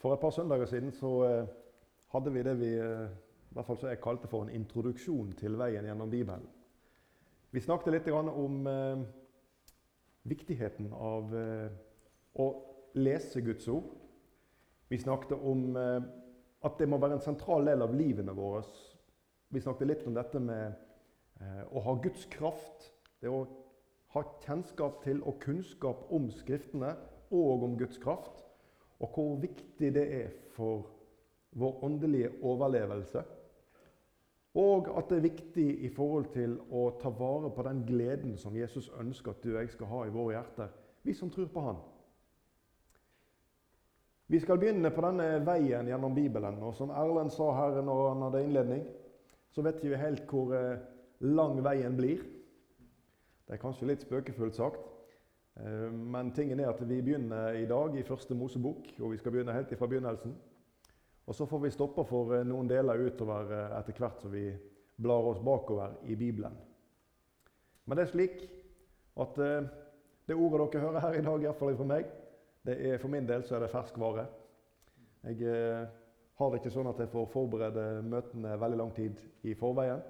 For et par søndager siden så eh, hadde vi det vi eh, i hvert fall så jeg kalte for en introduksjon til veien gjennom Bibelen. Vi snakket litt om eh, viktigheten av å lese Guds ord. Vi snakket om at det må være en sentral del av livene våre. Vi snakket litt om dette med å ha Guds kraft. Det å ha kjennskap til og kunnskap om Skriftene og om Guds kraft. Og hvor viktig det er for vår åndelige overlevelse. Og at det er viktig i forhold til å ta vare på den gleden som Jesus ønsker at du og jeg skal ha i våre hjerter, vi som tror på Han. Vi skal begynne på denne veien gjennom Bibelen. Og som Erlend sa her når han hadde innledning, så vet vi helt hvor eh, lang veien blir. Det er kanskje litt spøkefullt sagt, men tingen er at vi begynner i dag i første Mosebok, og vi skal begynne helt fra begynnelsen. Og så får vi stoppe for eh, noen deler utover eh, etter hvert som vi blar oss bakover i Bibelen. Men det er slik at eh, det ordet dere hører her i dag, iallfall fra meg, det er for min del så er det ferskvare. Jeg har det ikke sånn at jeg får forberede møtene veldig lang tid i forveien.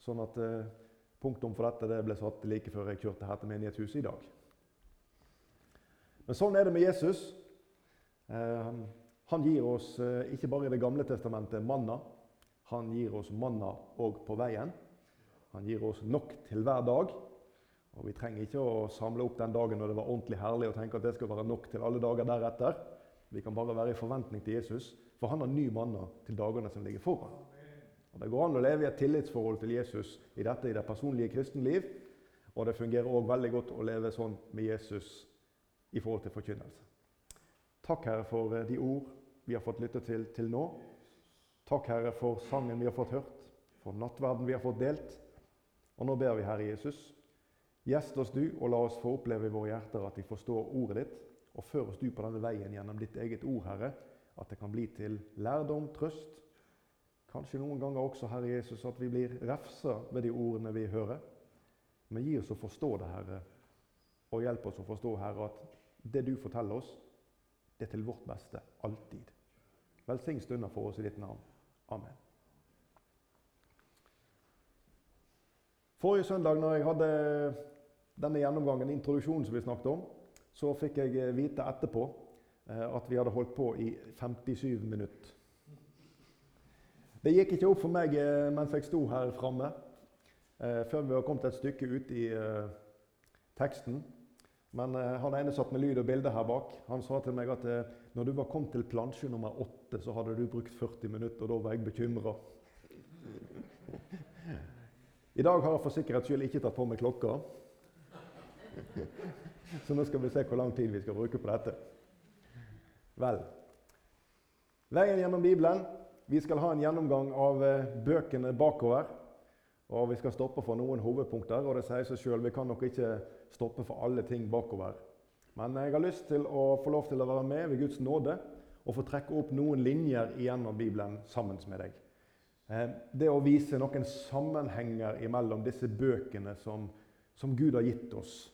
Sånn at punktum for dette det ble satt like før jeg kjørte her til menighetshuset i dag. Men sånn er det med Jesus. Han gir oss eh, ikke bare i Det gamle testamentet manna. Han gir oss manna òg på veien. Han gir oss nok til hver dag. Og Vi trenger ikke å samle opp den dagen når det var ordentlig herlig og tenke at det skal være nok til alle dager deretter. Vi kan bare være i forventning til Jesus, for han har ny manna til dagene som ligger foran. Og Det går an å leve i et tillitsforhold til Jesus i dette i det personlige kristenliv. Og det fungerer òg veldig godt å leve sånn med Jesus i forhold til forkynnelse. Takk, Herre, for eh, de ord vi har fått lytte til til nå. Takk, Herre, for sangen vi har fått hørt, for nattverden vi har fått delt. Og nå ber vi, Herre Jesus, gjest oss du, og la oss få oppleve i våre hjerter at vi forstår ordet ditt, og før oss du på denne veien gjennom ditt eget ord, Herre, at det kan bli til lærdom, trøst. Kanskje noen ganger også, Herre Jesus, at vi blir refsa ved de ordene vi hører. Men gi oss å forstå det, Herre, og hjelp oss å forstå, Herre, at det du forteller oss, det er til vårt beste alltid. Velsign stunder for oss i ditt navn. Amen. Forrige søndag når jeg hadde denne gjennomgangen, introduksjonen som vi snakket om, så fikk jeg eh, vite etterpå eh, at vi hadde holdt på i 57 minutter. Det gikk ikke opp for meg eh, mens jeg sto her framme, før vi var kommet et stykke ut i teksten. Men uh, han ene satt med lyd og bilde her bak. Han sa til meg at uh, når du var kommet til plansje nummer åtte, så hadde du brukt 40 minutter, og da var jeg bekymra. I dag har jeg for sikkerhets skyld ikke tatt på meg klokka. Så nå skal vi se hvor lang tid vi skal bruke på dette. Vel Veien gjennom Bibelen. Vi skal ha en gjennomgang av uh, bøkene bakover. Og Vi skal stoppe for noen hovedpunkter. og det sier seg selv, Vi kan nok ikke stoppe for alle ting bakover. Men jeg har lyst til å få lov til å være med ved Guds nåde og få trekke opp noen linjer gjennom Bibelen sammen med deg. Eh, det å vise noen sammenhenger mellom disse bøkene som, som Gud har gitt oss.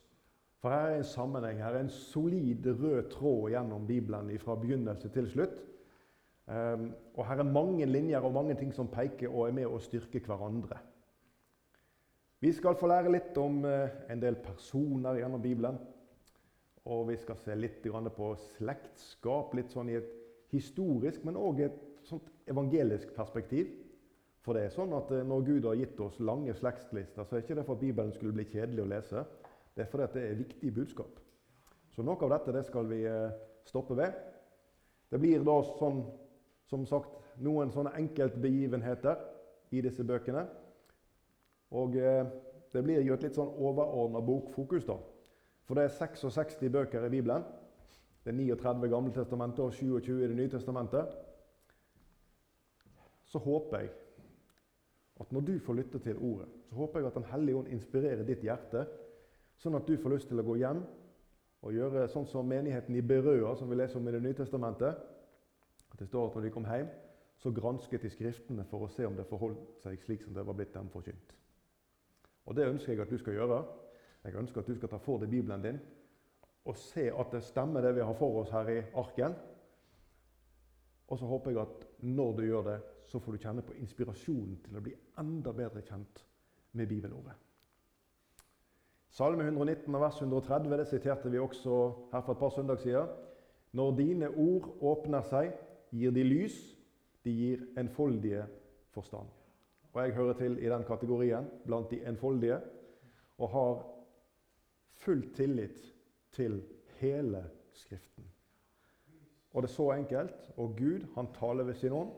For her er en sammenheng, her er en solid rød tråd gjennom Bibelen fra begynnelse til slutt. Eh, og her er mange linjer og mange ting som peker og er med å styrke hverandre. Vi skal få lære litt om eh, en del personer gjennom Bibelen. Og vi skal se litt på slektskap, litt sånn i et historisk, men òg et sånt evangelisk perspektiv. For det er sånn at eh, Når Gud har gitt oss lange slektslister, så er ikke det for at Bibelen skulle bli kjedelig å lese. Det er fordi det er viktig budskap. Så noe av dette det skal vi eh, stoppe ved. Det blir da sånn, som sagt noen sånne enkeltbegivenheter i disse bøkene. Og eh, Det blir jo et litt sånn overordna bokfokus, da. For det er 66 bøker i Bibelen. Det er 39 Gamle testamentet og 27 i Det nye testamentet. Så håper jeg at når du får lytte til ordet, så håper jeg at Den hellige ånd inspirerer ditt hjerte, sånn at du får lyst til å gå hjem og gjøre sånn som menigheten i Berøa, som vi leser om i Det nye testamentet. At det står at når de kom hjem, så gransket de Skriftene for å se om det forholdt seg slik som det var blitt dem forkynt. Og Det ønsker jeg at du skal gjøre. Jeg ønsker at du skal ta for deg Bibelen din og se at det stemmer, det vi har for oss her i arken. Og så håper jeg at når du gjør det, så får du kjenne på inspirasjonen til å bli enda bedre kjent med bibelordet. Salme 119 og vers 130 det siterte vi også her for et par søndag siden. Når dine ord åpner seg, gir de lys, de gir enfoldige forstand. Og jeg hører til i den kategorien, blant de enfoldige, og har full tillit til hele Skriften. Og det er så enkelt. Og Gud, han taler ved sin ånd,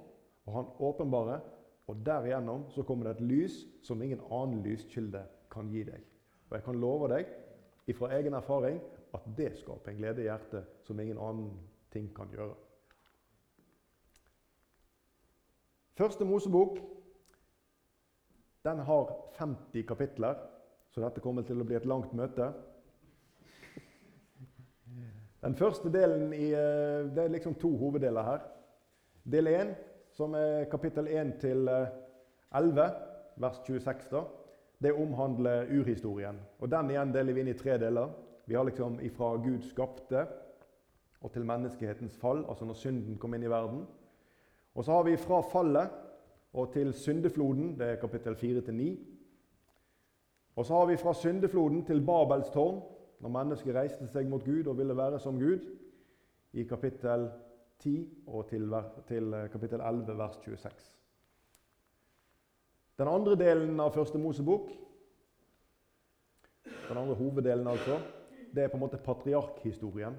og han åpenbarer. Og derigjennom så kommer det et lys som ingen annen lyskilde kan gi deg. Og jeg kan love deg ifra egen erfaring at det skaper en glede i hjertet som ingen annen ting kan gjøre. Første Mosebok den har 50 kapitler, så dette kommer til å bli et langt møte. Den første delen i, eh, Det er liksom to hoveddeler her. Del 1, som er kapittel 1 til 11, eh, vers 26, da, det omhandler urhistorien. Og Den igjen deler vi inn i tre deler. Vi har liksom ifra Gud skapte og til menneskehetens fall, altså når synden kom inn i verden. Og så har vi fra fallet og til syndefloden, det er kapittel 4-9. Og så har vi fra syndefloden til Babels tårn, når mennesket reiste seg mot Gud og ville være som Gud, i kapittel 10 og til, til eh, kapittel 11, vers 26. Den andre delen av Første Mosebok, den andre hoveddelen altså, det er på en måte patriarkhistorien.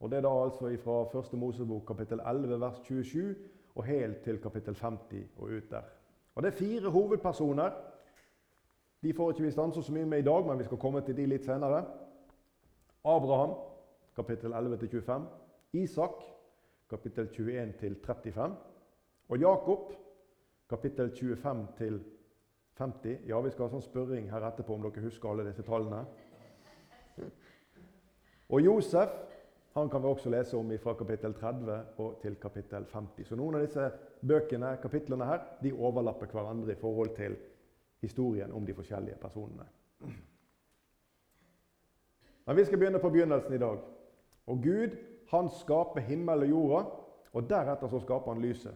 Og Det er da altså fra Første Mosebok kapittel 11 vers 27 og helt til kapittel 50 og ut der. Og Det er fire hovedpersoner. De får ikke vi stanse så mye med i dag, men vi skal komme til de litt senere. Abraham, kapittel 11-25. Isak, kapittel 21-35. Og Jakob, kapittel 25-50. Ja, vi skal ha sånn spørring her etterpå om dere husker alle disse tallene. Og Josef han kan vi også lese om fra kapittel 30 og til kapittel 50. Så noen av disse bøkene, kapitlene her, de overlapper hverandre i forhold til historien om de forskjellige personene. Men vi skal begynne på begynnelsen i dag. Og Gud han skaper himmel og jorda, og deretter så skaper han lyset.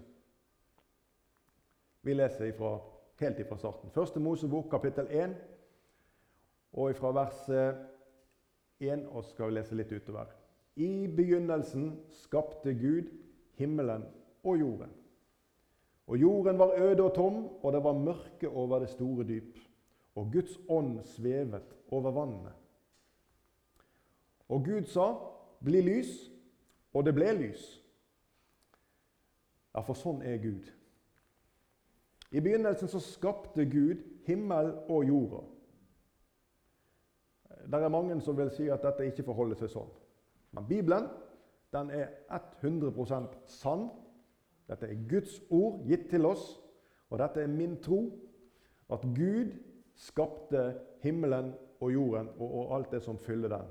Vi leser ifra, helt ifra starten. Første Mosebok, kapittel 1, og ifra vers 1 eh, og skal vi lese litt utover. I begynnelsen skapte Gud himmelen og jorden. Og jorden var øde og tom, og det var mørke over det store dyp. Og Guds ånd svevet over vannet. Og Gud sa, 'Bli lys', og det ble lys. Ja, for sånn er Gud. I begynnelsen så skapte Gud himmel og jorda. Det er mange som vil si at dette ikke forholder seg sånn. Men Bibelen den er 100% sann. Dette er Guds ord gitt til oss, og dette er min tro. At Gud skapte himmelen og jorden og, og alt det som fyller den.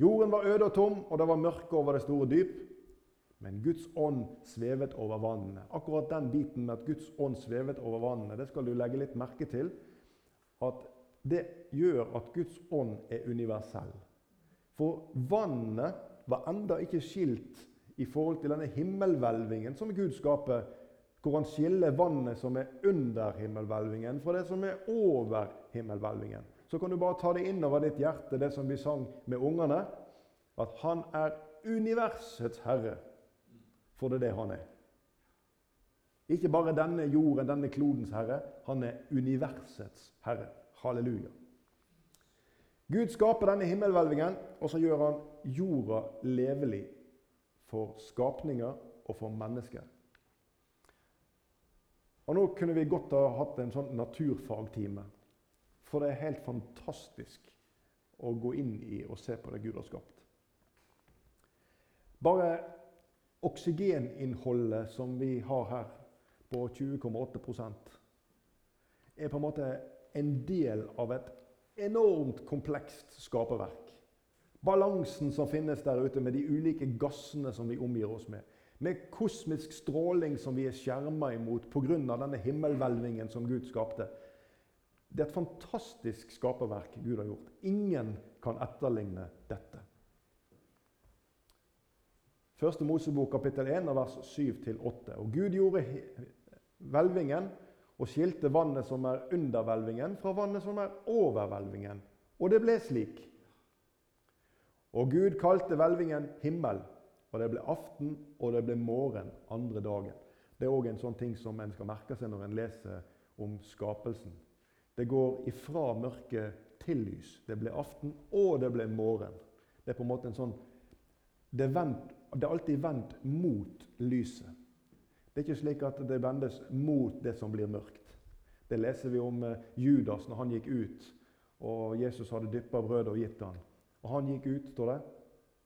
Jorden var øde og tom, og det var mørke over det store dyp. Men Guds ånd svevet over vannene. Akkurat den biten med at Guds ånd svevet over vannene, det skal du legge litt merke til. At det gjør at Guds ånd er universell. For vannet var enda ikke skilt i forhold til denne himmelhvelvingen som Gud skaper, hvor han skiller vannet som er under himmelhvelvingen, fra det som er over himmelhvelvingen så kan du bare ta det innover ditt hjerte, det som vi sang med ungene, at han er universets herre. For det er det han er. Ikke bare denne jorden, denne klodens herre. Han er universets herre. Halleluja. Gud skaper denne himmelhvelvingen, og så gjør han jorda levelig for skapninger og for mennesker. Og Nå kunne vi godt ha hatt en sånn naturfagtime for det er helt fantastisk å gå inn i og se på det Gud har skapt. Bare oksygeninnholdet som vi har her, på 20,8% er på en måte en del av et enormt komplekst skaperverk. Balansen som finnes der ute med de ulike gassene som vi omgir oss med. Med kosmisk stråling som vi er skjerma imot pga. denne himmelhvelvingen som Gud skapte. Det er et fantastisk skaperverk Gud har gjort. Ingen kan etterligne dette. Første Mosebok kapittel 1 vers 7-8. Og Gud gjorde hvelvingen og skilte vannet som er under hvelvingen, fra vannet som er over hvelvingen. Og det ble slik. Og Gud kalte hvelvingen himmel, og det ble aften, og det ble morgen andre dagen. Det er òg en sånn ting som en skal merke seg når en leser om skapelsen. Det går ifra mørke til lys. Det ble aften, og det ble morgen. Det er på en måte en sånn Det er, vent, det er alltid vendt mot lyset. Det er ikke slik at det vendes mot det som blir mørkt. Det leser vi om eh, Judas når han gikk ut, og Jesus hadde dyppa brødet og gitt han. Og han gikk ut, står det,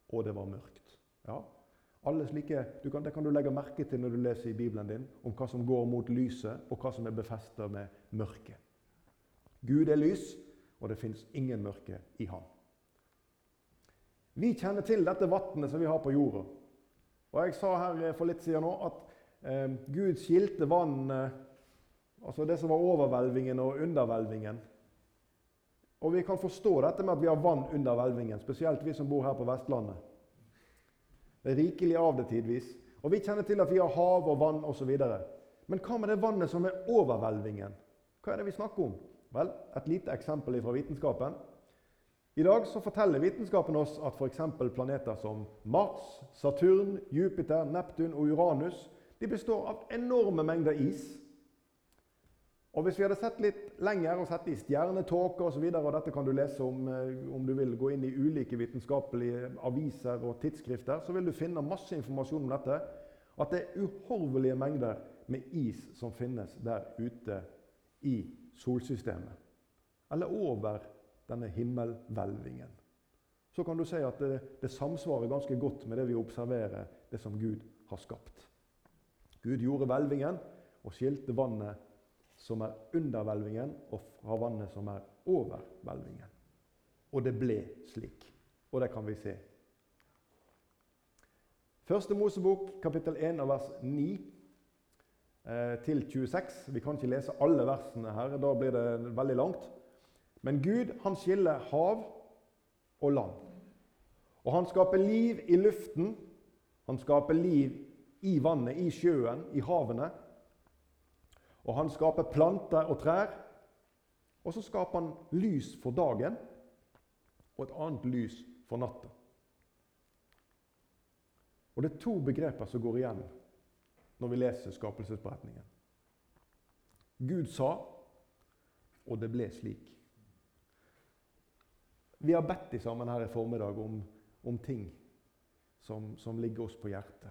og det var mørkt. Ja, alle slike, kan, Det kan du legge merke til når du leser i Bibelen din om hva som går mot lyset, og hva som er befesta med mørket. Gud er lys, og det fins ingen mørke i ham. Vi kjenner til dette vannet som vi har på jorda. Og Jeg sa her eh, for litt siden nå at Gud skilte vann Altså det som var overhvelvingen og underhvelvingen. Og vi kan forstå dette med at vi har vann under hvelvingen, spesielt vi som bor her på Vestlandet. Det er rikelig av det tidvis. Og vi kjenner til at vi har hav og vann osv. Men hva med det vannet som er overhvelvingen? Hva er det vi snakker om? Vel, et lite eksempel fra vitenskapen. I dag så forteller vitenskapen oss at f.eks. planeter som Mars, Saturn, Jupiter, Neptun og Uranus de består av enorme mengder is. Og Hvis vi hadde sett litt lenger og sett i stjernetåke osv., og, og dette kan du lese om eh, om du vil gå inn i ulike vitenskapelige aviser og tidsskrifter, så vil du finne masse informasjon om dette. At det er uhorvelige mengder med is som finnes der ute i solsystemet. Eller over denne himmelhvelvingen. Så kan du si at det, det samsvarer ganske godt med det vi observerer, det som Gud har skapt. Gud gjorde hvelvingen og skilte vannet som er under hvelvingen, og fra vannet som er over hvelvingen. Og det ble slik. Og det kan vi se. Første Mosebok, kapittel 1, vers 9 eh, til 26. Vi kan ikke lese alle versene her, da blir det veldig langt. Men Gud han skiller hav og land. Og han skaper liv i luften. Han skaper liv i vannet, i sjøen, i havene. Og han skaper planter og trær. Og så skaper han lys for dagen og et annet lys for natta. Og Det er to begreper som går igjen når vi leser skapelsesberetningen. Gud sa, og det ble slik. Vi har bedt sammen her i formiddag om, om ting som, som ligger oss på hjertet.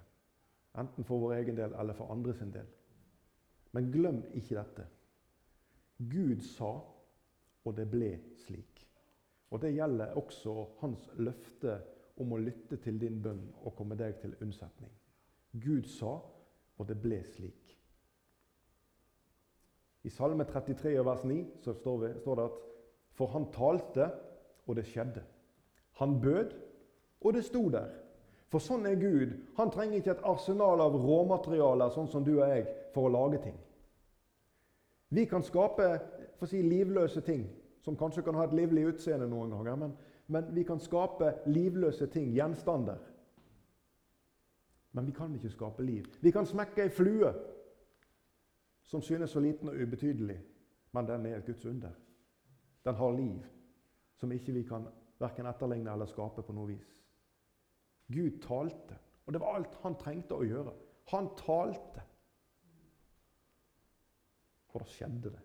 Enten for vår egen del eller for andres del. Men glem ikke dette. Gud sa, og det ble slik. Og Det gjelder også hans løfte om å lytte til din bønn og komme deg til unnsetning. Gud sa, og det ble slik. I Salme 33 vers 9 så står, vi, står det at For han talte, og det skjedde. Han bød, og det sto der. For sånn er Gud. Han trenger ikke et arsenal av råmaterialer sånn som du og jeg for å lage ting. Vi kan skape si, livløse ting, som kanskje kan ha et livlig utseende noen ganger. Men, men vi kan skape livløse ting, gjenstander. Men vi kan ikke skape liv. Vi kan smekke ei flue som synes så liten og ubetydelig, men den er et Guds under. Den har liv som ikke vi kan verken etterligne eller skape på noe vis. Gud talte, og det var alt han trengte å gjøre. Han talte. Og da skjedde det.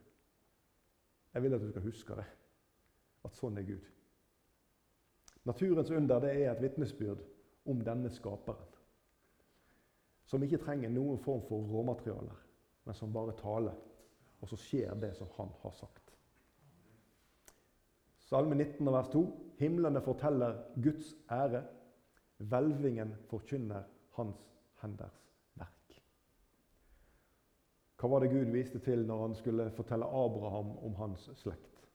Jeg vil at du skal huske det. At sånn er Gud. Naturens under det er et vitnesbyrd om denne skaperen. Som ikke trenger noen form for råmaterialer, men som bare taler. Og så skjer det som han har sagt. Salme 19, vers 2. Himlene forteller Guds ære. Hvelvingen forkynner hans henders verk. hva var det Gud viste til når han skulle fortelle Abraham om hans slekt?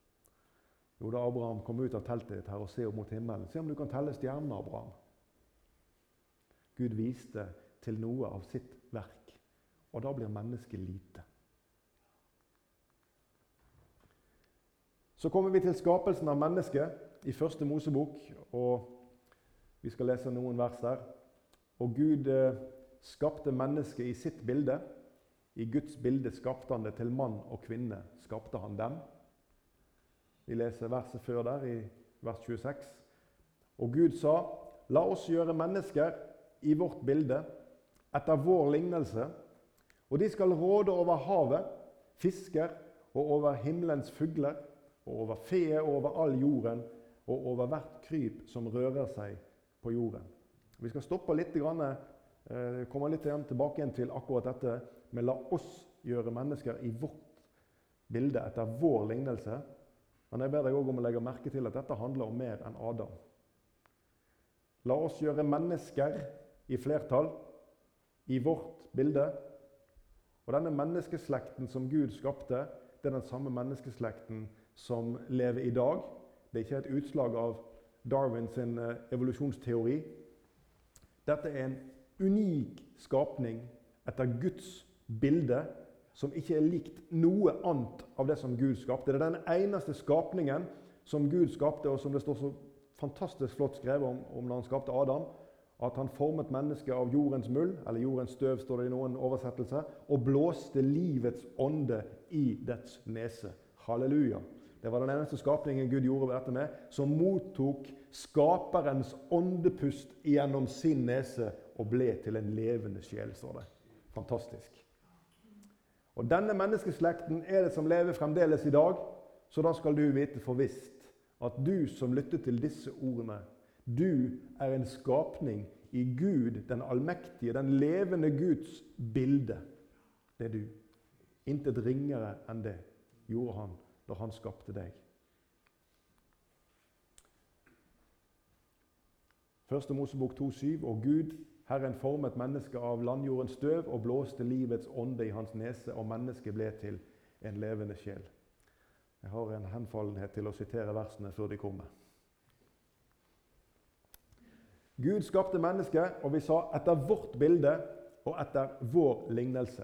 Jo, da Abraham kom ut av teltet ditt her og ser opp mot himmelen, se om du kan telle stjernene, Abraham. Gud viste til noe av sitt verk, og da blir mennesket lite. Så kommer vi til skapelsen av mennesket i første Mosebok, og vi skal lese noen vers der. Og Gud eh, skapte mennesket i sitt bilde. I Guds bilde skapte han det til mann og kvinne. skapte han dem. Vi leser verset før der, i vers 26. Og Gud sa, la oss gjøre mennesker i vårt bilde, etter vår lignelse, og de skal råde over havet, fisker, og over himmelens fugler, og over feet og over all jorden, og over hvert kryp som rører seg på jorden. Vi skal stoppe litt, eh, komme litt tilbake til akkurat dette med 'la oss gjøre mennesker i vårt bilde etter vår lignelse'. Men jeg ber deg òg om å legge merke til at dette handler om mer enn Adam. La oss gjøre mennesker i flertall i vårt bilde. Og denne menneskeslekten som Gud skapte, det er den samme menneskeslekten som lever i dag. Det er ikke et utslag av Darwins eh, evolusjonsteori. Dette er en unik skapning etter Guds bilde, som ikke er likt noe annet av det som Gud skapte. Det er den eneste skapningen som Gud skapte, og som det står så fantastisk flott skrevet om, om når han skapte Adam. At han formet mennesket av jordens muld, eller jordens støv, står det i noen oversettelser, og blåste livets ånde i dets nese. Halleluja. Det var den eneste skapningen Gud gjorde dette med, som mottok skaperens åndepust gjennom sin nese og ble til en levende sjel, står det. Fantastisk. Og Denne menneskeslekten er det som lever fremdeles i dag, så da skal du vite for visst at du som lytter til disse ordene, du er en skapning i Gud, den allmektige, den levende Guds bilde. Det er du. Intet ringere enn det gjorde han når han skapte deg. Første Mosebok 2,7.: Og Gud, Herren, formet mennesket av landjordens støv og blåste livets ånde i hans nese, og mennesket ble til en levende sjel. Jeg har en henfallenhet til å sitere versene før de kommer. Gud skapte mennesket, og vi sa etter vårt bilde og etter vår lignelse.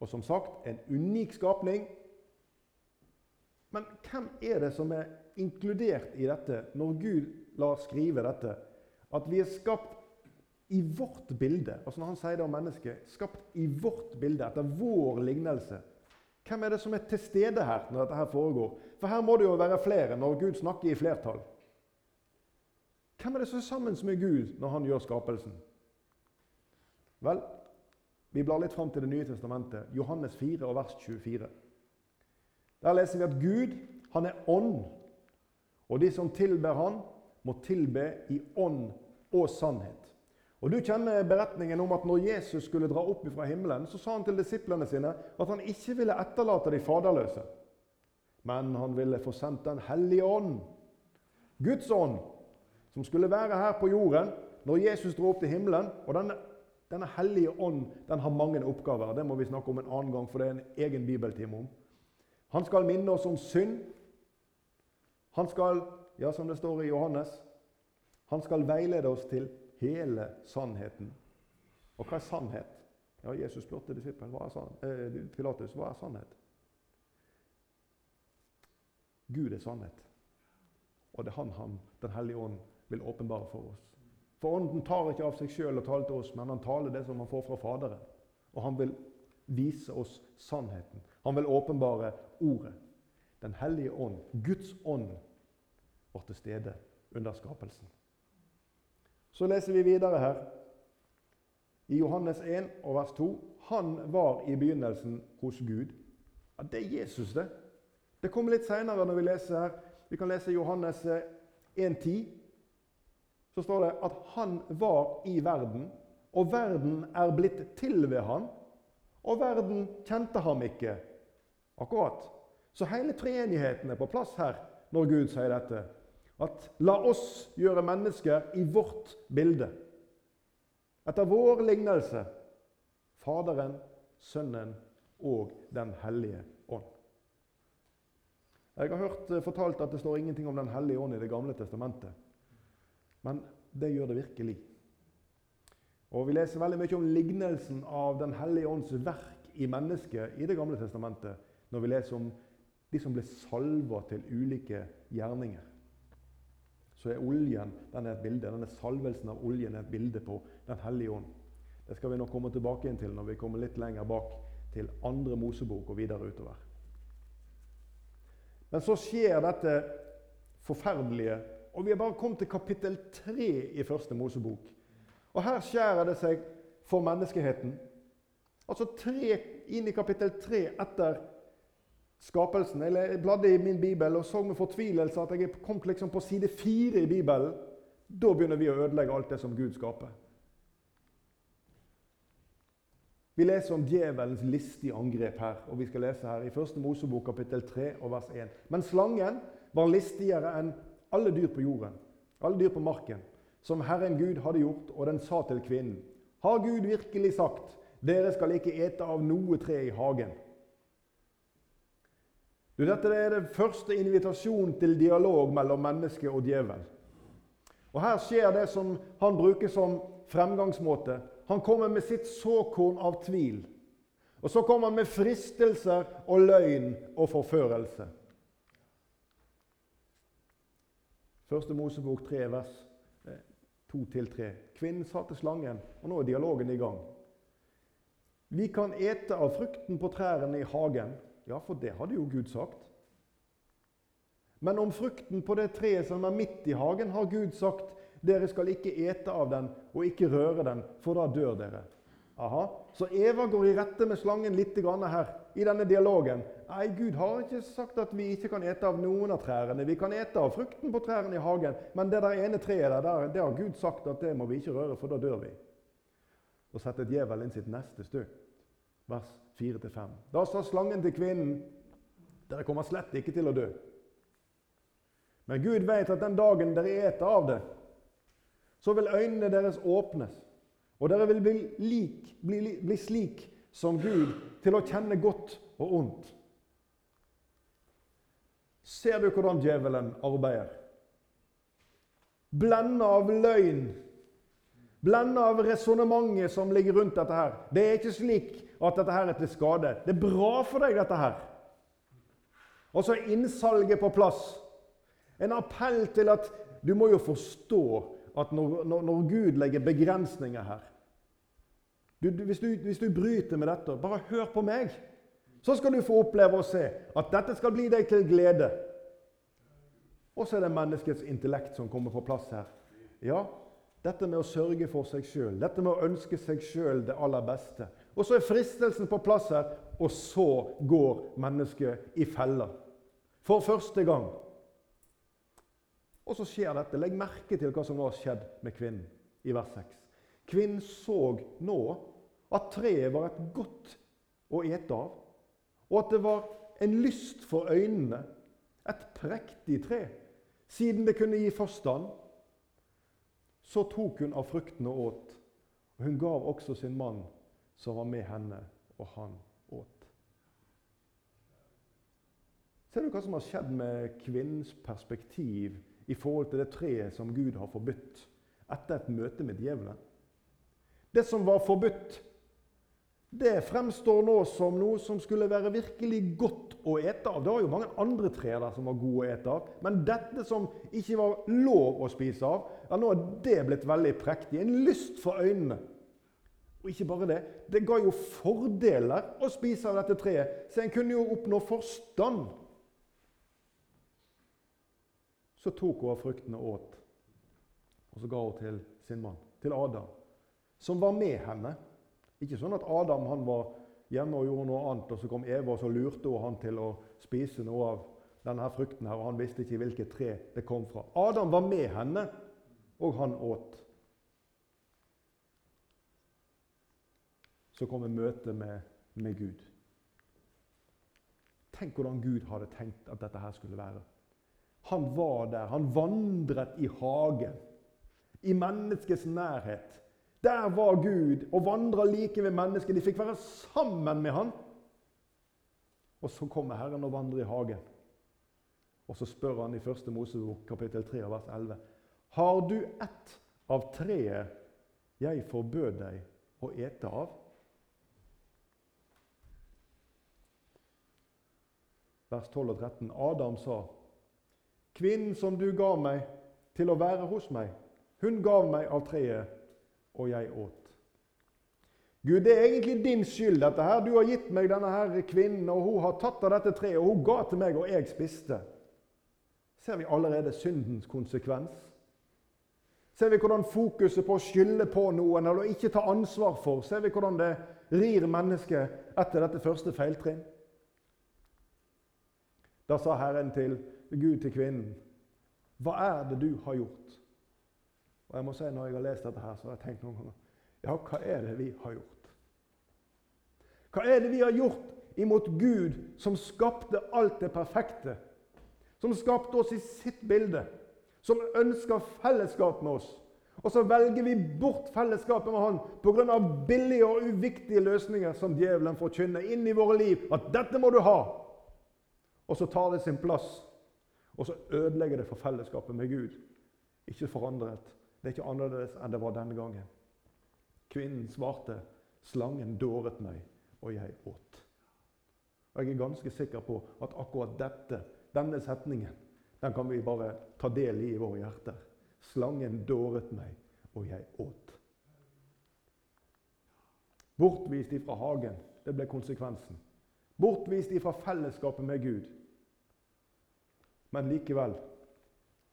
Og som sagt en unik skapning men hvem er det som er inkludert i dette når Gud lar skrive dette? At vi er skapt i vårt bilde. Altså Når han sier det om mennesket, skapt i vårt bilde, etter vår lignelse. Hvem er det som er til stede her når dette her foregår? For her må det jo være flere når Gud snakker i flertall. Hvem er det som er sammen med Gud når han gjør skapelsen? Vel, vi blar litt fram til Det nye testamentet, Johannes 4 og vers 24. Der leser vi at Gud, han er ånd. Og de som tilber han, må tilbe i ånd og sannhet. Og Du kjenner beretningen om at når Jesus skulle dra opp fra himmelen, så sa han til disiplene sine at han ikke ville etterlate de faderløse, men han ville få sendt Den hellige ånd, Guds ånd, som skulle være her på jorden når Jesus dro opp til himmelen. Og denne, denne hellige ånd den har mange oppgaver. Det må vi snakke om en annen gang, for det er en egen bibeltime om. Han skal minne oss om synd. Han skal, ja, som det står i Johannes, han skal veilede oss til hele sannheten. Og hva er sannhet? Ja, Jesus spurte disippelen hva er? Eh, Pilatus, hva er sannhet? Gud er sannhet. Og det er han, han Den hellige ånd vil åpenbare for oss. For Ånden tar ikke av seg sjøl og taler til oss, men han taler det som han får fra Faderen. Og han vil vise oss sannheten. Han vil åpenbare Ordet. Den hellige ånd, Guds ånd, var til stede under skapelsen. Så leser vi videre her i Johannes 1 og vers 2. Han var i begynnelsen hos Gud. Ja, Det er Jesus, det. Det kommer litt seinere når vi leser her. Vi kan lese Johannes 1,10. Eh, Så står det at han var i verden, og verden er blitt til ved han, og verden kjente ham ikke. Akkurat. Så hele treenigheten er på plass her når Gud sier dette. At la oss gjøre mennesker i vårt bilde. Etter vår lignelse. Faderen, Sønnen og Den hellige ånd. Jeg har hørt eh, fortalt at det står ingenting om Den hellige ånd i Det gamle testamentet. Men det gjør det virkelig. Og Vi leser veldig mye om lignelsen av Den hellige ånds verk i mennesket i Det gamle testamentet, når vi leser om de som ble salva til ulike gjerninger. så er oljen den er et bilde. Denne salvelsen av oljen er et bilde på Den hellige ånd. Det skal vi nå komme tilbake inn til når vi kommer litt lenger bak til andre Mosebok og videre utover. Men så skjer dette forferdelige, og vi har bare kommet til kapittel 3 i første Mosebok. Og her skjærer det seg for menneskeheten. Altså tre, inn i kapittel 3 etter skapelsen. Jeg bladde i min bibel og så med fortvilelse at jeg kom liksom på side 4 i Bibelen. Da begynner vi å ødelegge alt det som Gud skaper. Vi leser om djevelens listige angrep her, og vi skal lese her i 1. Mosebok kapittel 3 og vers 1. Men slangen var listigere enn alle dyr på jorden, alle dyr på marken, som Herren Gud hadde gjort, og den sa til kvinnen, har Gud virkelig sagt, dere skal ikke ete av noe tre i hagen? Du, dette er den første invitasjonen til dialog mellom menneske og djevel. Og Her skjer det som han bruker som fremgangsmåte. Han kommer med sitt såkorn av tvil. Og så kommer han med fristelser og løgn og forførelse. Første Mosebok 3, vers 2-3. tre. Kvinnen sa til slangen, og nå er dialogen i gang. Vi kan ete av frukten på trærne i hagen. Ja, for det hadde jo Gud sagt. Men om frukten på det treet som er midt i hagen, har Gud sagt dere skal ikke ete av den og ikke røre den, for da dør dere. Aha. Så Eva går i rette med slangen litt her i denne dialogen. Nei, Gud har ikke sagt at vi ikke kan ete av noen av trærne. Vi kan ete av frukten på trærne i hagen, men det der ene treet der, der, det har Gud sagt at det må vi ikke røre, for da dør vi. Og setter djevelen inn sitt neste støt, vers 4-5. Da sa slangen til kvinnen, dere kommer slett ikke til å dø. Men Gud vet at den dagen dere eter av det, så vil øynene deres åpnes, og dere vil bli, lik, bli, bli slik som Gud til å kjenne godt og ondt. Ser du hvordan djevelen arbeider? Blenda av løgn, blenda av resonnementet som ligger rundt dette her. Det er ikke slik at dette her er til skade. Det er bra for deg, dette her. Og så er innsalget på plass. En appell til at du må jo forstå at når, når, når Gud legger begrensninger her du, du, hvis, du, hvis, du, bryter med dette, bare hør på meg. Så skal du få oppleve å se at dette skal bli deg til glede. Og så er det menneskets intellekt som kommer på plass her. Ja, dette med å sørge for seg sjøl, dette med å ønske seg sjøl det aller beste. Og så er fristelsen på plass her, og så går mennesket i feller. For første gang. Og så skjer dette. Legg merke til hva som nå har skjedd med kvinnen i vers 6. Kvinnen så nå at treet var et godt å ete av, og at det var en lyst for øynene, et prektig tre, siden det kunne gi forstand. Så tok hun av fruktene og åt, og hun gav også sin mann som var med henne, og han åt. Ser du hva som har skjedd med kvinnens perspektiv i forhold til det treet som Gud har forbudt etter et møte med djevelen? Det som var forbudt, det fremstår nå som noe som skulle være virkelig godt å ete av. Det var jo mange andre trær der som var gode å ete av. Men dette som ikke var lov å spise av, ja, nå er det blitt veldig prektig. En lyst for øynene. Og ikke bare det. Det ga jo fordeler å spise av dette treet, så en kunne jo oppnå forstand. Så tok hun av fruktene og åt, og så ga hun til sin mann, til Adam, som var med henne. Ikke sånn at Adam han var hjemme og gjorde noe annet, og så kom Eva og så lurte hun han til å spise noe av denne frukten, her, og han visste ikke hvilket tre det kom fra. Adam var med henne, og han åt. Så kommer møtet med, med Gud. Tenk hvordan Gud hadde tenkt at dette her skulle være. Han var der. Han vandret i hagen, i menneskets nærhet. Der var Gud og vandra like ved mennesket. De fikk være sammen med han. Og så kommer Herren og vandrer i hagen. Og så spør han i 1. Mosebok kapittel 3 vers 11.: Har du ett av treet jeg forbød deg å ete av? Vers 12 og 13. Adam sa, Kvinnen som du ga meg, til å være hos meg. Hun gav meg av treet, og jeg åt. Gud, det er egentlig din skyld, dette her. Du har gitt meg denne her kvinnen, og hun har tatt av dette treet, og hun ga til meg, og jeg spiste. Ser vi allerede syndens konsekvens? Ser vi hvordan fokuset på å skylde på noen eller ikke ta ansvar for Ser vi hvordan det rir mennesket etter dette første feiltrinn? Da sa Herren til Gud til kvinnen, 'Hva er det du har gjort?' Og jeg må si, Når jeg har lest dette, her, så har jeg tenkt noen ganger ja, hva er det vi har gjort? Hva er det vi har gjort imot Gud, som skapte alt det perfekte? Som skapte oss i sitt bilde? Som ønsker fellesskap med oss? Og så velger vi bort fellesskapet med Han pga. billige og uviktige løsninger som djevelen forkynner inn i våre liv. At 'dette må du ha'. Og så tar det sin plass. Og så ødelegger det for fellesskapet med Gud. Ikke forandret. Det er ikke annerledes enn det var denne gangen. Kvinnen svarte, 'Slangen dåret meg, og jeg åt'. Og Jeg er ganske sikker på at akkurat dette, denne setningen den kan vi bare ta del i i våre hjerter. Slangen dåret meg, og jeg åt. Bortvist ifra hagen. Det ble konsekvensen. Bortvist ifra fellesskapet med Gud. Men likevel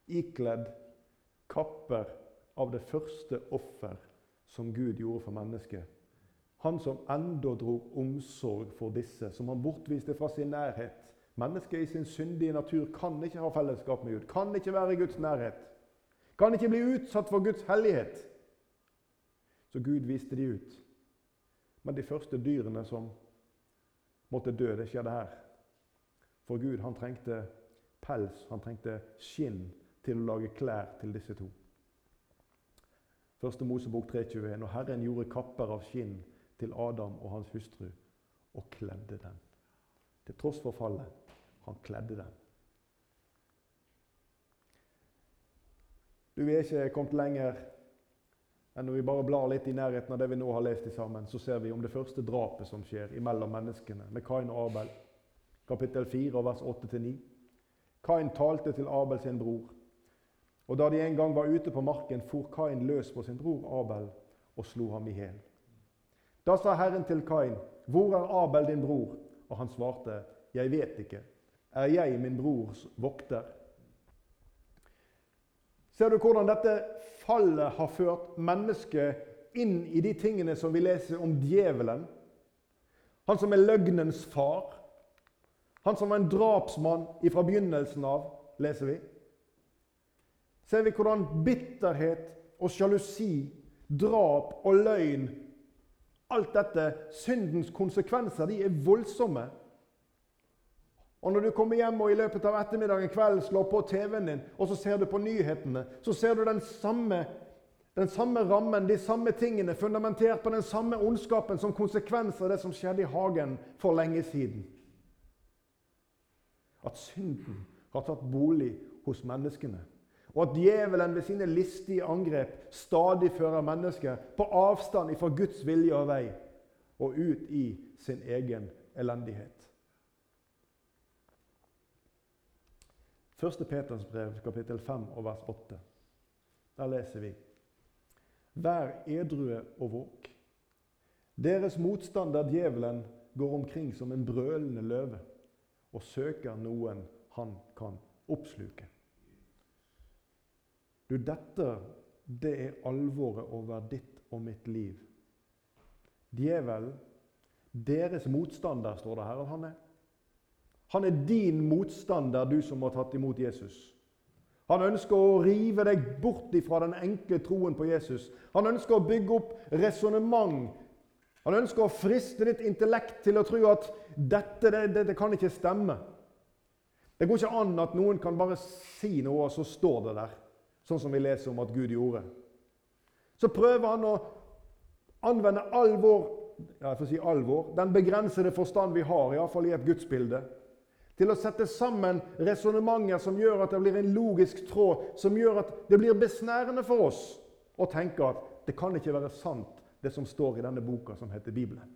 ikledd kapper av det første offer som Gud gjorde for mennesket. Han som enda drog omsorg for disse, som han bortviste fra sin nærhet. Mennesket i sin syndige natur kan ikke ha fellesskap med Gud, kan ikke være i Guds nærhet. Kan ikke bli utsatt for Guds hellighet. Så Gud viste de ut. Men de første dyrene som måtte dø, det skjedde her. For Gud han trengte pels, han trengte skinn til å lage klær til disse to. Første Mosebok 3,21. Og Herren gjorde kapper av skinn til Adam og hans hustru og kledde dem. Til tross for fallet. Han kledde dem. Du, er ikke kommet lenger enn når vi bare blar litt i nærheten av det vi nå har lest i sammen. Så ser vi om det første drapet som skjer imellom menneskene, med Kain og Abel. Kapittel 4, vers 8-9. Kain talte til Abel sin bror. Og da de en gang var ute på marken, for Kain løs på sin bror Abel og slo ham i hjel. Da sa Herren til Kain, 'Hvor er Abel, din bror?' Og han svarte, 'Jeg vet ikke. Er jeg min brors vokter?' Ser du hvordan dette fallet har ført mennesket inn i de tingene som vi leser om djevelen? Han som er løgnens far. Han som var en drapsmann fra begynnelsen av, leser vi ser vi hvordan bitterhet og sjalusi, drap og løgn Alt dette, syndens konsekvenser, de er voldsomme. Og Når du kommer hjem og i løpet av ettermiddagen kvelden slår på TV-en din, og så ser du på nyhetene, så ser du den samme, den samme rammen, de samme tingene, fundamentert på den samme ondskapen som konsekvens av det som skjedde i hagen for lenge siden. At synden har tatt bolig hos menneskene og at djevelen ved sine listige angrep stadig fører mennesket på avstand fra Guds vilje og vei og ut i sin egen elendighet. 1. Peters brev, kapittel 5 og vers 8. Der leser vi Vær edrue og våk. Deres motstander djevelen går omkring som en brølende løve og søker noen han kan oppsluke. Du, dette det er alvoret over ditt og mitt liv. Djevelen, deres motstander, står det her og han er. Han er din motstander, du som har tatt imot Jesus. Han ønsker å rive deg bort fra den enkle troen på Jesus. Han ønsker å bygge opp resonnement. Han ønsker å friste ditt intellekt til å tro at dette det, det, det kan ikke stemme. Det går ikke an at noen kan bare si noe, og så står det der sånn som vi leser om at Gud gjorde. Så prøver han å anvende all vår, ja, si all vår den begrensede forstand vi har, iallfall i et gudsbilde, til å sette sammen resonnementer som gjør at det blir en logisk tråd, som gjør at det blir besnærende for oss å tenke at det kan ikke være sant, det som står i denne boka som heter Bibelen.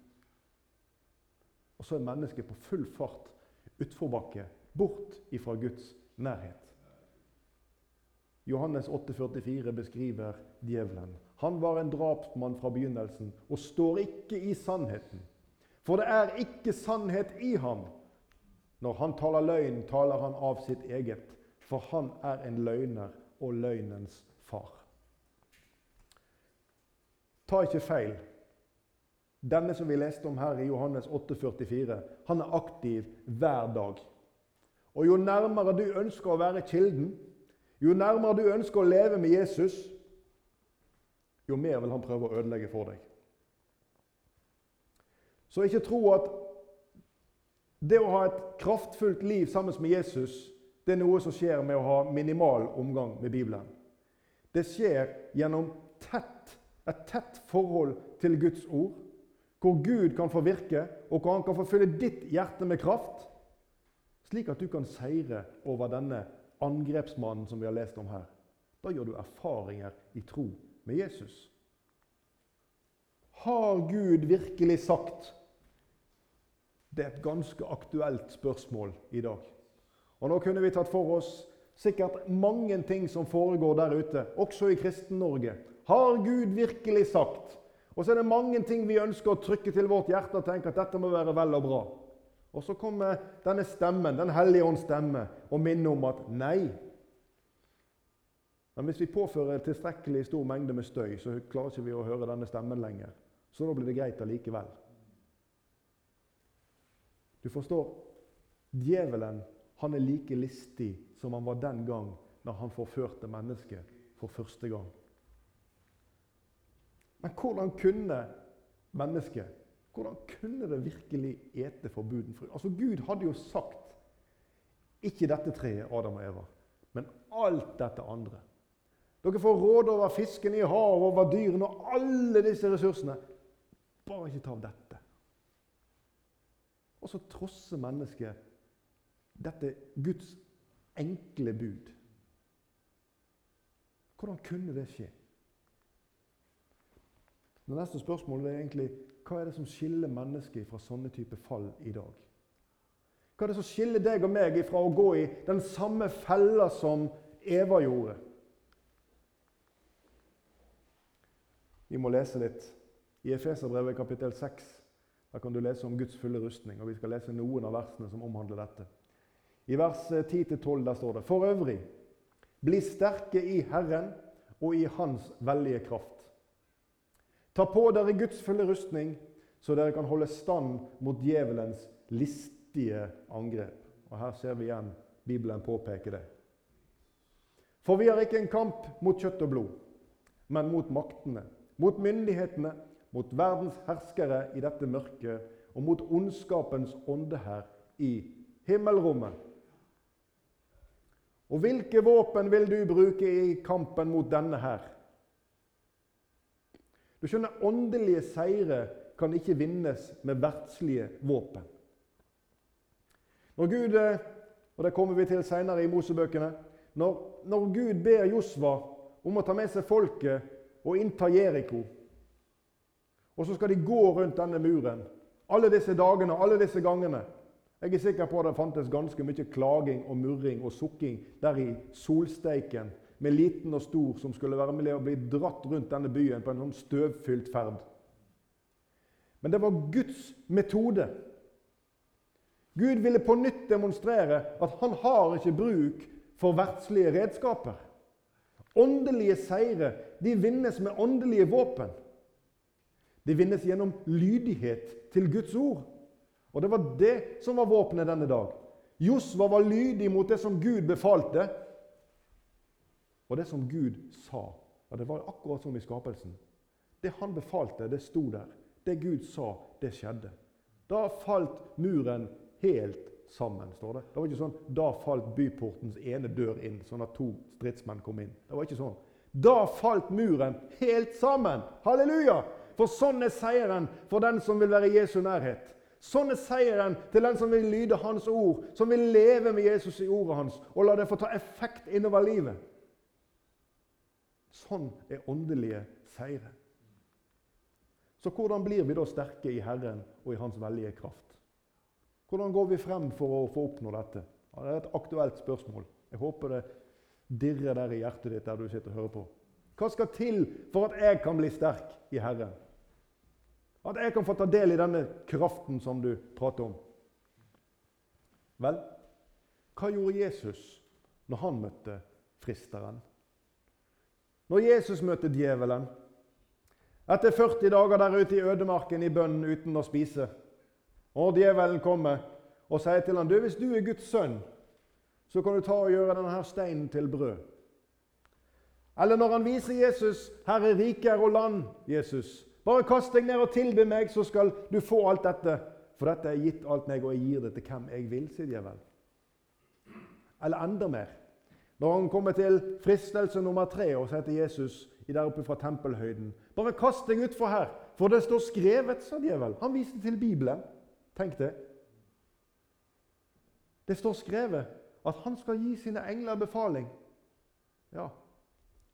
Og så er mennesket på full fart utforbakke, bort ifra Guds nærhet. Johannes 8,44 beskriver djevelen. Han var en drapsmann fra begynnelsen og står ikke i sannheten. For det er ikke sannhet i ham. Når han taler løgn, taler han av sitt eget, for han er en løgner og løgnens far. Ta ikke feil. Denne som vi leste om her i Johannes 8,44, han er aktiv hver dag. Og jo nærmere du ønsker å være kilden, jo nærmere du ønsker å leve med Jesus, jo mer vil han prøve å ødelegge for deg. Så ikke tro at det å ha et kraftfullt liv sammen med Jesus det er noe som skjer med å ha minimal omgang med Bibelen. Det skjer gjennom tett, et tett forhold til Guds ord, hvor Gud kan få virke, og hvor han kan få fylle ditt hjerte med kraft, slik at du kan seire over denne angrepsmannen som vi har lest om her. Da gjør du erfaringer i tro med Jesus. Har Gud virkelig sagt? Det er et ganske aktuelt spørsmål i dag. Og Nå kunne vi tatt for oss sikkert mange ting som foregår der ute, også i Kristen-Norge. Har Gud virkelig sagt? Og så er det mange ting vi ønsker å trykke til vårt hjerte og tenke at dette må være vel og bra. Og så kommer denne stemmen, Den hellige ånds stemme, og minner om at nei. Men hvis vi påfører tilstrekkelig stor mengde med støy, så klarer ikke vi å høre denne stemmen lenger. Så da blir det greit allikevel. Du forstår, djevelen han er like listig som han var den gang når han forførte mennesket for første gang. Men hvordan kunne mennesket hvordan kunne det virkelig ete forbuden frukt? Altså, Gud hadde jo sagt ikke dette treet, Adam og Eva, men alt dette andre. Dere får råde over fisken i havet, over dyrene og alle disse ressursene. Bare ikke ta av dette. Og så trosser mennesket dette Guds enkle bud. Hvordan kunne det skje? Det neste spørsmålet er egentlig hva er det som skiller mennesket fra sånne type fall i dag? Hva er det som skiller deg og meg fra å gå i den samme fella som Eva gjorde? Vi må lese litt. I Efeserbrevet kapittel 6 der kan du lese om Guds fulle rustning. og Vi skal lese noen av versene som omhandler dette. I vers 10-12 der står det For øvrig, bli sterke i Herren og i Hans veldige kraft. Ta på dere Guds fulle rustning, så dere kan holde stand mot djevelens listige angrep. Og Her ser vi igjen Bibelen påpeke det. For vi har ikke en kamp mot kjøtt og blod, men mot maktene, mot myndighetene, mot verdens herskere i dette mørket og mot ondskapens ånde her i himmelrommet. Og hvilke våpen vil du bruke i kampen mot denne her? Du skjønner, Åndelige seire kan ikke vinnes med verdslige våpen. Når Gud, eh, og Det kommer vi til senere i Mosebøkene. Når, når Gud ber Josva om å ta med seg folket og innta Jeriko, og så skal de gå rundt denne muren alle disse dagene, alle disse gangene Jeg er sikker på at det fantes ganske mye klaging og murring og sukking der i solsteiken med liten og stor som skulle være med å bli dratt rundt denne byen på en sånn støvfylt ferd. Men det var Guds metode. Gud ville på nytt demonstrere at han har ikke bruk for verdslige redskaper. Åndelige seire de vinnes med åndelige våpen. De vinnes gjennom lydighet til Guds ord. Og Det var det som var våpenet denne dag. Josva var lydig mot det som Gud befalte, og det som Gud sa. Og Det var akkurat som i skapelsen. Det han befalte, det sto der. Det Gud sa, det skjedde. Da falt muren helt sammen, står det. Det var ikke sånn da falt byportens ene dør inn, sånn at to stridsmenn kom inn. Det var ikke sånn. Da falt muren helt sammen. Halleluja! For sånn er seieren for den som vil være i Jesu nærhet. Sånn er seieren til den som vil lyde Hans ord, som vil leve med Jesus i ordet hans og la det få ta effekt innover livet. Sånn er åndelige seire. Så hvordan blir vi da sterke i Herren og i Hans veldige kraft? Hvordan går vi frem for å få oppnå dette? Ja, det er et aktuelt spørsmål. Jeg håper det dirrer der i hjertet ditt der du sitter og hører på? Hva skal til for at jeg kan bli sterk i Herren? At jeg kan få ta del i denne kraften som du prater om? Vel, hva gjorde Jesus når han møtte fristeren? Når Jesus møtte djevelen etter 40 dager der ute i ødemarken i bønnen uten å spise, og djevelen kommer og sier til ham, du, 'Hvis du er Guds sønn, så kan du ta og gjøre denne steinen til brød.' Eller når han viser Jesus, 'Herre, er riker og land', Jesus. 'Bare kast deg ned og tilby meg, så skal du få alt dette.' 'For dette er gitt alt meg, og jeg gir det til hvem jeg vil', sier djevelen. Eller enda mer. Når han kommer til fristelse nummer tre og sier til Jesus i der oppe fra tempelhøyden Bare kast deg utfor her, for det står skrevet, sa djevel. Han viste til Bibelen. Tenk det. Det står skrevet at han skal gi sine engler befaling. Ja,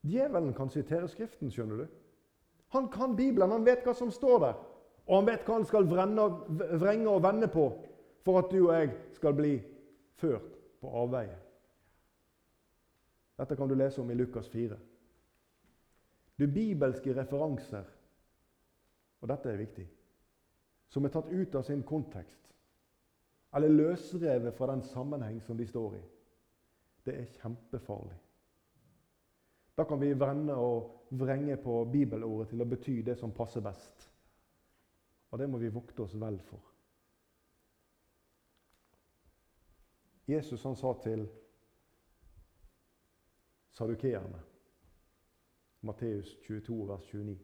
Djevelen kan sitere Skriften, skjønner du. Han kan Bibelen, han vet hva som står der. Og han vet hva han skal vrenge og vende på for at du og jeg skal bli ført på avveie. Dette kan du lese om i Lukas 4. Det er bibelske referanser, og dette er viktig, som er tatt ut av sin kontekst, eller løsrevet fra den sammenheng som de står i, det er kjempefarlig. Da kan vi vrenne og vrenge på bibelordet til å bety det som passer best. Og det må vi vokte oss vel for. Jesus han sa til sadukeerne, Matteus 22, vers 29,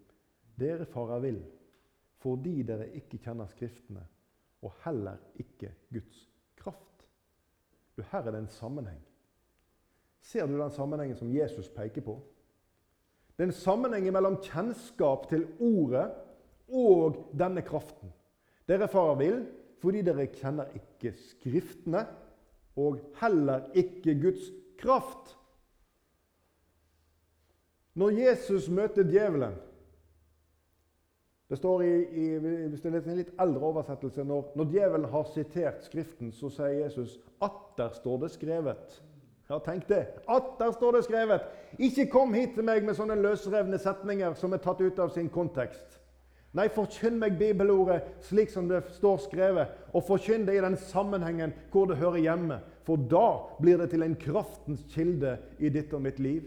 dere farer vill fordi dere ikke kjenner Skriftene, og heller ikke Guds kraft. Du, her er det en sammenheng. Ser du den sammenhengen som Jesus peker på? Det er en sammenheng mellom kjennskap til Ordet og denne kraften. Dere farer vill fordi dere kjenner ikke Skriftene og heller ikke Guds kraft. Når Jesus møter djevelen Det står i, i hvis det er en litt eldre oversettelse når, når djevelen har sitert Skriften, så sier Jesus atter står det skrevet. Ja, tenk det. Atter står det skrevet. Ikke kom hit til meg med sånne løsrevne setninger som er tatt ut av sin kontekst. Nei, forkynn meg bibelordet slik som det står skrevet, og forkynn det i den sammenhengen hvor det hører hjemme. For da blir det til en kraftens kilde i ditt og mitt liv.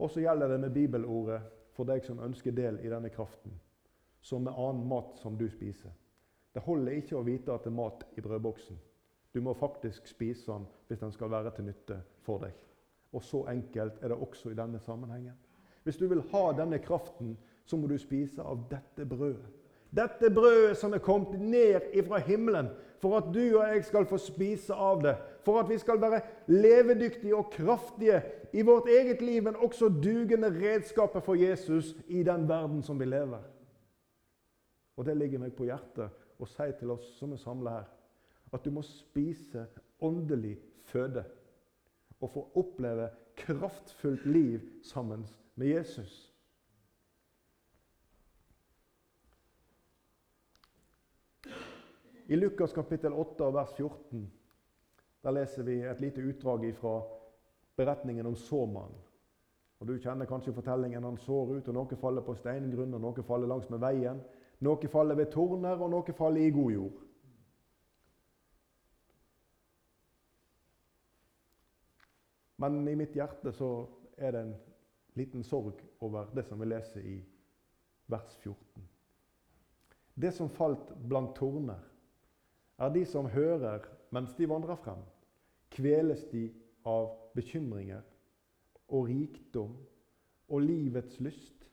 Og så gjelder det med bibelordet for deg som ønsker del i denne kraften, som med annen mat som du spiser. Det holder ikke å vite at det er mat i brødboksen. Du må faktisk spise den hvis den skal være til nytte for deg. Og så enkelt er det også i denne sammenhengen. Hvis du vil ha denne kraften, så må du spise av dette brødet. Dette brødet som er kommet ned ifra himmelen for at du og jeg skal få spise av det. For at vi skal være levedyktige og kraftige i vårt eget liv, men også dugende redskaper for Jesus i den verden som vi lever. Og det ligger meg på hjertet å si til oss som er samla her, at du må spise åndelig føde og få oppleve kraftfullt liv sammen med Jesus. I Lukas kapittel 8 vers 14 der leser vi et lite utdrag fra beretningen om såmannen. Og Du kjenner kanskje fortellingen. Han sår ut, og noe faller på steingrunn, og noe faller langs med veien. Noe faller ved torner, og noe faller i god jord. Men i mitt hjerte så er det en liten sorg over det som vi leser i vers 14. Det som falt blant torner, er de som hører mens de vandrer frem. Kveles de av bekymringer og rikdom og livets lyst,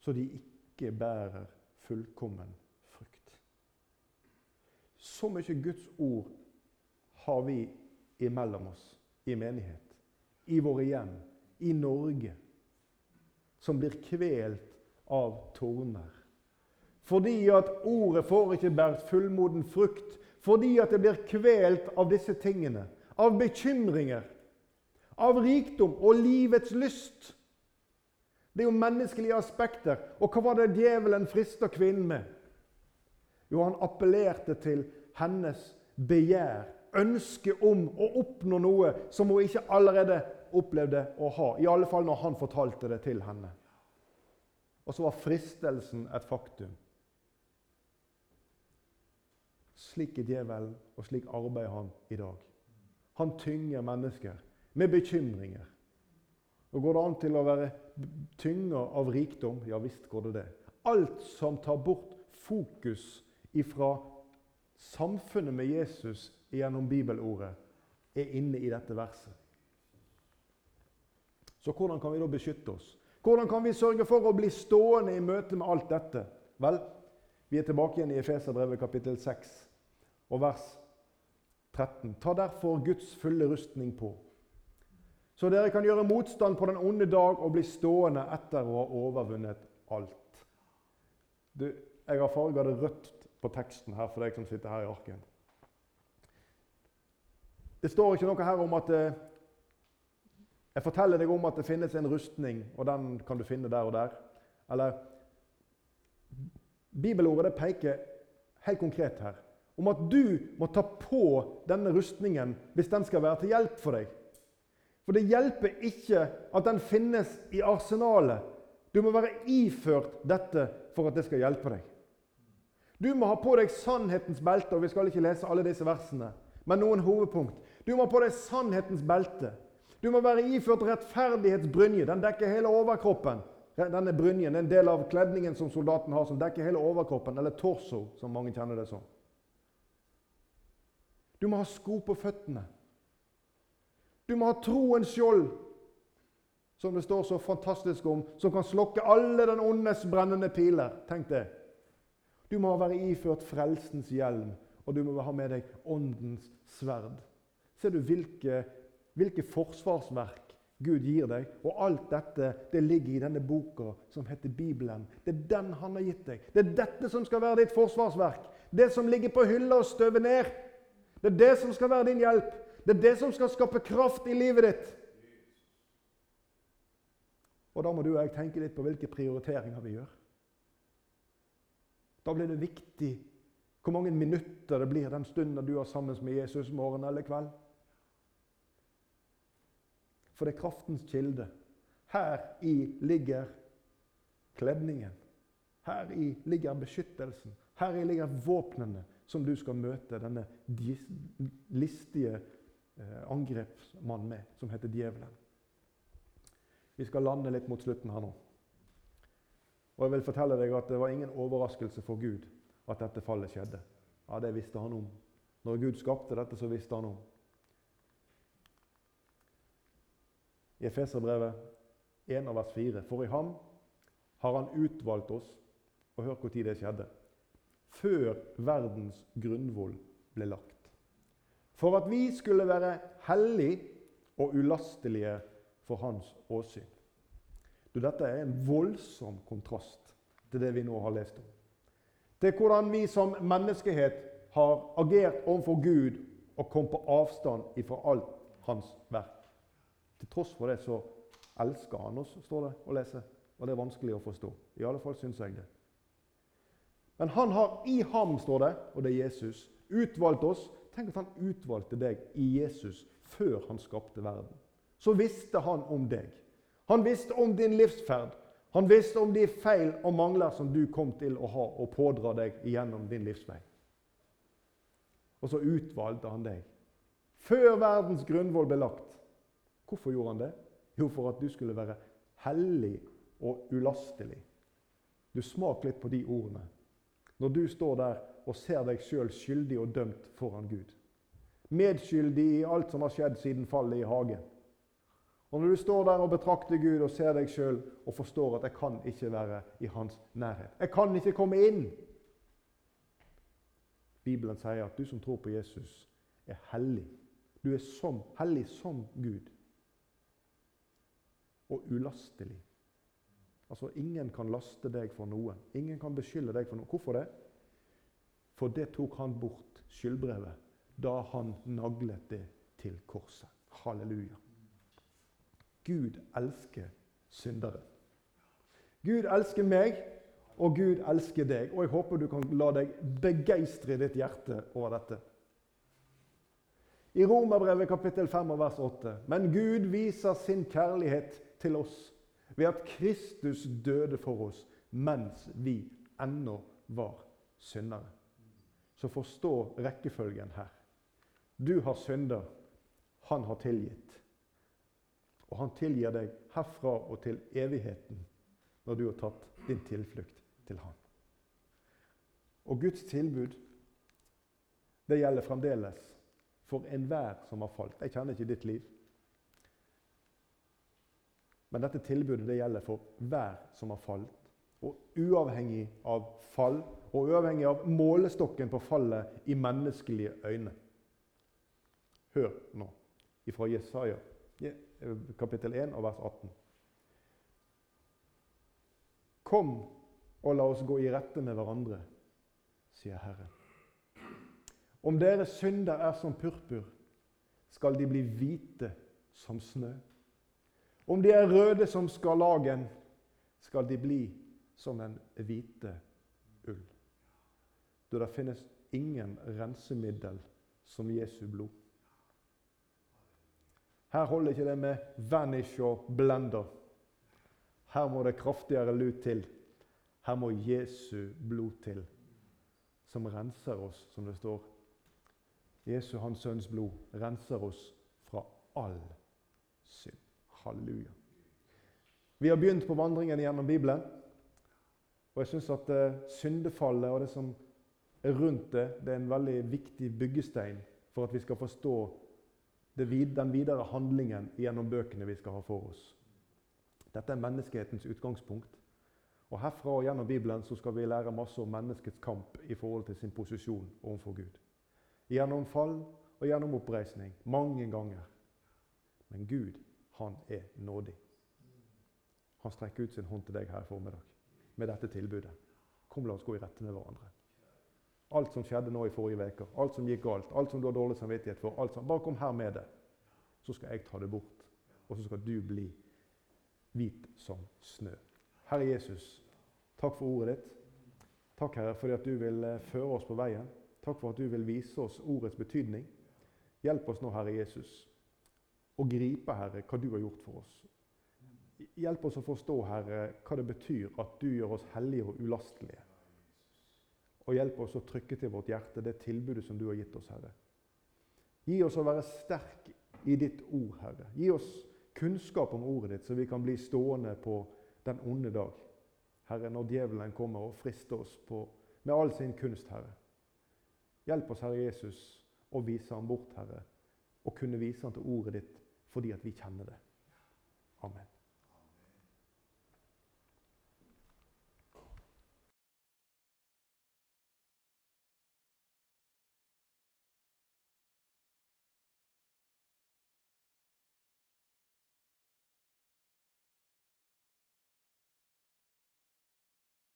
så de ikke bærer fullkommen frukt. Så mye Guds ord har vi imellom oss i menighet, i våre hjem, i Norge som blir kvelt av torner. Fordi at ordet får ikke båret fullmoden frukt. Fordi at det blir kvelt av disse tingene. Av bekymringer, av rikdom og livets lyst. Det er jo menneskelige aspekter. Og hva var det djevelen frista kvinnen med? Jo, han appellerte til hennes begjær, ønske om å oppnå noe som hun ikke allerede opplevde å ha. I alle fall når han fortalte det til henne. Og så var fristelsen et faktum. Slik er djevelen, og slik arbeider han i dag. Han tynger mennesker med bekymringer. Og Går det an til å være tynga av rikdom? Ja visst går det det. Alt som tar bort fokus ifra samfunnet med Jesus gjennom bibelordet, er inne i dette verset. Så hvordan kan vi da beskytte oss? Hvordan kan vi sørge for å bli stående i møte med alt dette? Vel, vi er tilbake igjen i Efeserbrevet kapittel 6 og vers 13. Ta derfor Guds fulle rustning på, så dere kan gjøre motstand på den onde dag og bli stående etter å ha overvunnet alt. Du, jeg har farga det rødt på teksten her for deg som sitter her i arken. Det står ikke noe her om at eh, Jeg forteller deg om at det finnes en rustning, og den kan du finne der og der. Eller Bibelordet det peker helt konkret her om at du må ta på denne rustningen hvis den skal være til hjelp for deg. For det hjelper ikke at den finnes i arsenalet. Du må være iført dette for at det skal hjelpe deg. Du må ha på deg sannhetens belte, og vi skal ikke lese alle disse versene, men noen hovedpunkt. Du må ha på deg sannhetens belte. Du må være iført rettferdighetsbrynje. Den dekker hele overkroppen. Denne brynjen er en del av kledningen som soldaten har, som dekker hele overkroppen, eller torso, som mange kjenner det som. Du må ha sko på føttene. Du må ha troens skjold, som det står så fantastisk om, som kan slokke alle den ondes brennende piler. Tenk det. Du må være iført frelsens hjelm, og du må ha med deg åndens sverd. Ser du hvilke, hvilke forsvarsverk Gud gir deg? Og alt dette det ligger i denne boka som heter Bibelen. Det er den han har gitt deg. Det er dette som skal være ditt forsvarsverk. Det som ligger på hylla og støver ned. Det er det som skal være din hjelp. Det er det som skal skape kraft i livet ditt. Og da må du og jeg tenke litt på hvilke prioriteringer vi gjør. Da blir det viktig hvor mange minutter det blir den stunden du har sammen med Jesus morgen eller kveld. For det er kraftens kilde. Her i ligger kledningen. Her i ligger beskyttelsen. Her i ligger våpnene som du skal møte denne listige eh, angrepsmannen med, som heter djevelen. Vi skal lande litt mot slutten her nå. Og jeg vil fortelle deg at Det var ingen overraskelse for Gud at dette fallet skjedde. Ja, Det visste han om. Når Gud skapte dette, så visste han om. I Efeserbrevet 1 vers 4.: For i ham har han utvalgt oss Og hør når det skjedde. Før verdens grunnvoll ble lagt. For at vi skulle være hellige og ulastelige for hans åsyn. Du, dette er en voldsom kontrast til det vi nå har lest om. Til hvordan vi som menneskehet har agert overfor Gud og kom på avstand ifra alt hans verk. Til tross for det så elsker han oss, står det å lese. Og det er vanskelig å forstå. I alle fall syns jeg det. Men han har i ham, står det, og det er Jesus, utvalgt oss. Tenk at han utvalgte deg i Jesus før han skapte verden. Så visste han om deg. Han visste om din livsferd. Han visste om de feil og mangler som du kom til å ha og pådra deg gjennom din livsvei. Og så utvalgte han deg. Før verdens grunnvoll ble lagt. Hvorfor gjorde han det? Jo, for at du skulle være hellig og ulastelig. Du Smak litt på de ordene. Når du står der og ser deg sjøl skyldig og dømt foran Gud. Medskyldig i alt som har skjedd siden fallet i hagen. Og Når du står der og betrakter Gud og ser deg sjøl og forstår at 'jeg kan ikke være i hans nærhet', 'Jeg kan ikke komme inn' Bibelen sier at du som tror på Jesus, er hellig. Du er som, hellig som Gud. Og ulastelig. Altså, Ingen kan laste deg for noe. Ingen kan beskylde deg for noe. Hvorfor det? For det tok han bort, skyldbrevet, da han naglet det til korset. Halleluja. Gud elsker syndere. Gud elsker meg, og Gud elsker deg. Og jeg håper du kan la deg begeistre ditt hjerte over dette. I Romerbrevet kapittel 5 og vers 8. Men Gud viser sin kjærlighet til oss ved at Kristus døde for oss mens vi ennå var syndere. Så forstå rekkefølgen her. Du har synder. Han har tilgitt. Og han tilgir deg herfra og til evigheten når du har tatt din tilflukt til han. Og Guds tilbud det gjelder fremdeles for enhver som har falt. Jeg kjenner ikke ditt liv. Men dette tilbudet det gjelder for hver som har falt. Og uavhengig av fall, og uavhengig av målestokken på fallet i menneskelige øyne. Hør nå ifra Jesaja kapittel 1 og vers 18. Kom og la oss gå i rette med hverandre, sier Herren. Om deres synder er som purpur, skal de bli hvite som snø. Om de er røde som skarlagen, skal de bli som en hvite ull. Da det finnes ingen rensemiddel som Jesu blod. Her holder ikke det med vanish og blender. Her må det kraftigere lut til. Her må Jesu blod til, som renser oss, som det står. Jesu, hans sønns blod, renser oss fra all synd. Halleluja. Vi har begynt på vandringen gjennom Bibelen. Og jeg syns at uh, syndefallet og det som er rundt det, det er en veldig viktig byggestein for at vi skal forstå den videre handlingen gjennom bøkene vi skal ha for oss. Dette er menneskehetens utgangspunkt. Og Herfra og gjennom Bibelen så skal vi lære masse om menneskets kamp i forhold til sin posisjon overfor Gud. Gjennom fall og gjennom oppreisning. Mange ganger. Men Gud, han er nådig. Han strekker ut sin hånd til deg her i formiddag med dette tilbudet. Kom, la oss gå i rette med hverandre. Alt som skjedde nå i forrige uke, alt som gikk galt, alt som du har dårlig samvittighet for, alt som, bare kom her med det. Så skal jeg ta det bort, og så skal du bli hvit som snø. Herre Jesus, takk for ordet ditt. Takk, Herre, fordi at du vil eh, føre oss på veien. Takk for at du vil vise oss ordets betydning. Hjelp oss nå, Herre Jesus, å gripe, Herre, hva du har gjort for oss. Hjelp oss å forstå, Herre, hva det betyr at du gjør oss hellige og ulastelige. Og hjelp oss å trykke til vårt hjerte det tilbudet som du har gitt oss, Herre. Gi oss å være sterk i ditt ord, Herre. Gi oss kunnskap om ordet ditt, så vi kan bli stående på den onde dag. Herre, når djevelen kommer og frister oss på, med all sin kunst, Herre. Hjelp oss, Herre Jesus, å vise ham bort, Herre, og kunne vise ham til ordet ditt fordi at vi kjenner det. Amen.